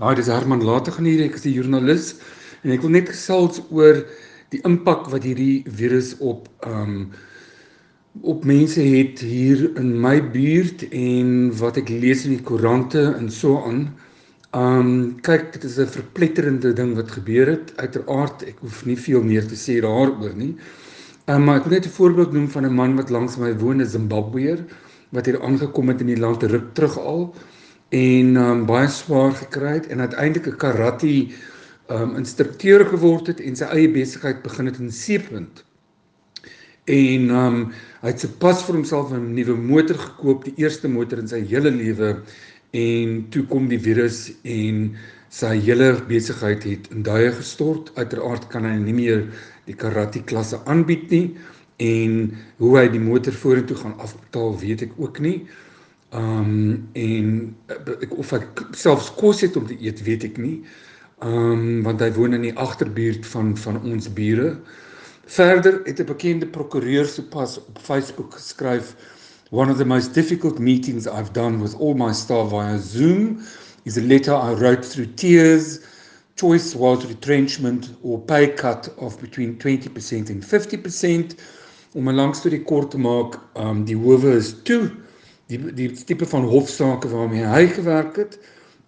Haai, dis Herman Later gaan hier, ek is die joernalis en ek wil net gesels oor die impak wat hierdie virus op ehm um, op mense het hier in my buurt en wat ek lees in die koerante en so aan. Ehm um, kyk, dit is 'n verpletterende ding wat gebeur het. Uiteraard, ek hoef nie veel meer te sê daaroor nie. Ehm um, maar ek wil net 'n voorbeeld noem van 'n man wat langs my woon in Zimbabwe wat hier aangekom het in die land ruk terug al en um, baie swaar gekry het en uiteindelik 'n karate um instrukteur geword het en sy eie besigheid begin het in Seepunt. En um hy het sopas vir homself 'n nuwe motor gekoop, die eerste motor in sy hele lewe en toe kom die virus en sy hele besigheid het in duie gestort. Uiteraard kan hy nie meer die karate klasse aanbied nie en hoe hy die motor vorentoe gaan afbetaal, weet ek ook nie. Um en eh, ek of ek selfs kos het om te eet, weet ek nie. Um want hy woon in die agterbuurt van van ons bure. Verder het 'n bekende prokureur sopas op Facebook geskryf One of the most difficult meetings I've done with all my staff via Zoom is a letter I wrote through tears. Choice was retrenchment or pay cut of between 20% and 50%. Om 'n lang storie kort te maak, um die howe is toe die die tipe van hofsaake waarmee hy gewerk het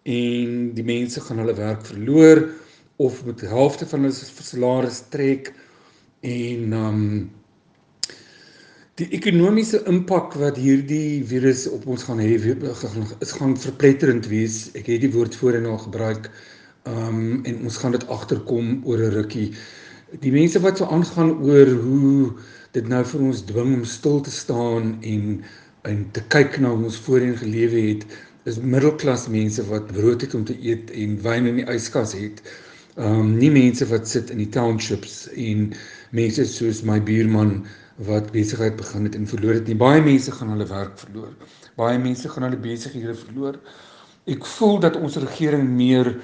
en die mense gaan hulle werk verloor of met die helfte van hulle salaris trek en um die ekonomiese impak wat hierdie virus op ons gaan hê is gaan verpletterend wees. Ek het die woord voorheen al gebruik. Um en ons gaan dit agterkom oor 'n rukkie. Die mense wat so aangaan oor hoe dit nou vir ons dwing om stil te staan en en te kyk na hoe ons voorheen gelewe het is middelklas mense wat brood het om te eet en wyn in die yskas het. Um, nie mense wat sit in die townships en mense soos my buurman wat besigheid begin het en verloor het nie. Baie mense gaan hulle werk verloor. Baie mense gaan hulle besighede verloor. Ek voel dat ons regering meer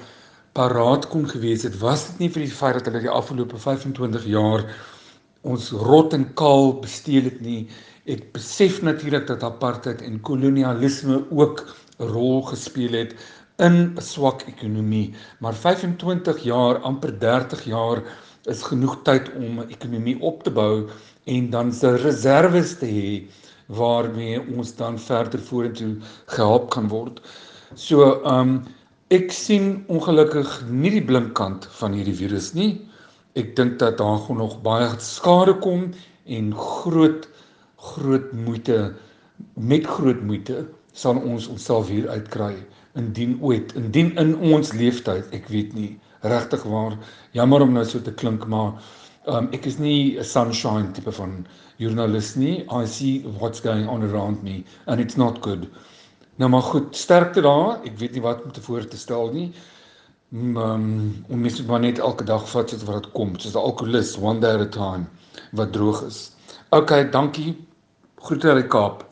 paraat kon gewees het was dit nie vir die feit dat hulle die afgelope 25 jaar ons rot en kaal besteel het nie Ek besef natuurlik dat apartheid en kolonialisme ook 'n rol gespeel het in 'n swak ekonomie, maar 25 jaar, amper 30 jaar is genoeg tyd om 'n ekonomie op te bou en dan se reserves te hê waarmee ons dan verder vorentoe gehelp kan word. So, um ek sien ongelukkig nie die blink kant van hierdie virus nie. Ek dink dat daar gaan nog baie skade kom en groot groot moeite met groot moeite sal ons onsself hier uitkry. Indien ooit indien in ons leeftyd ek weet nie regtig waar jammer om nou so te klink maar um, ek is nie 'n sunshine tipe van joernalis nie. I see what's going on around me and it's not good. Nou maar goed sterkte daar. Ek weet nie wat om te voor te stel nie um, om mens moet maar net elke dag vat soos wat dit kom soos 'n alkoholist one day at a time wat droog is okay dankie Groete uit die Kaap.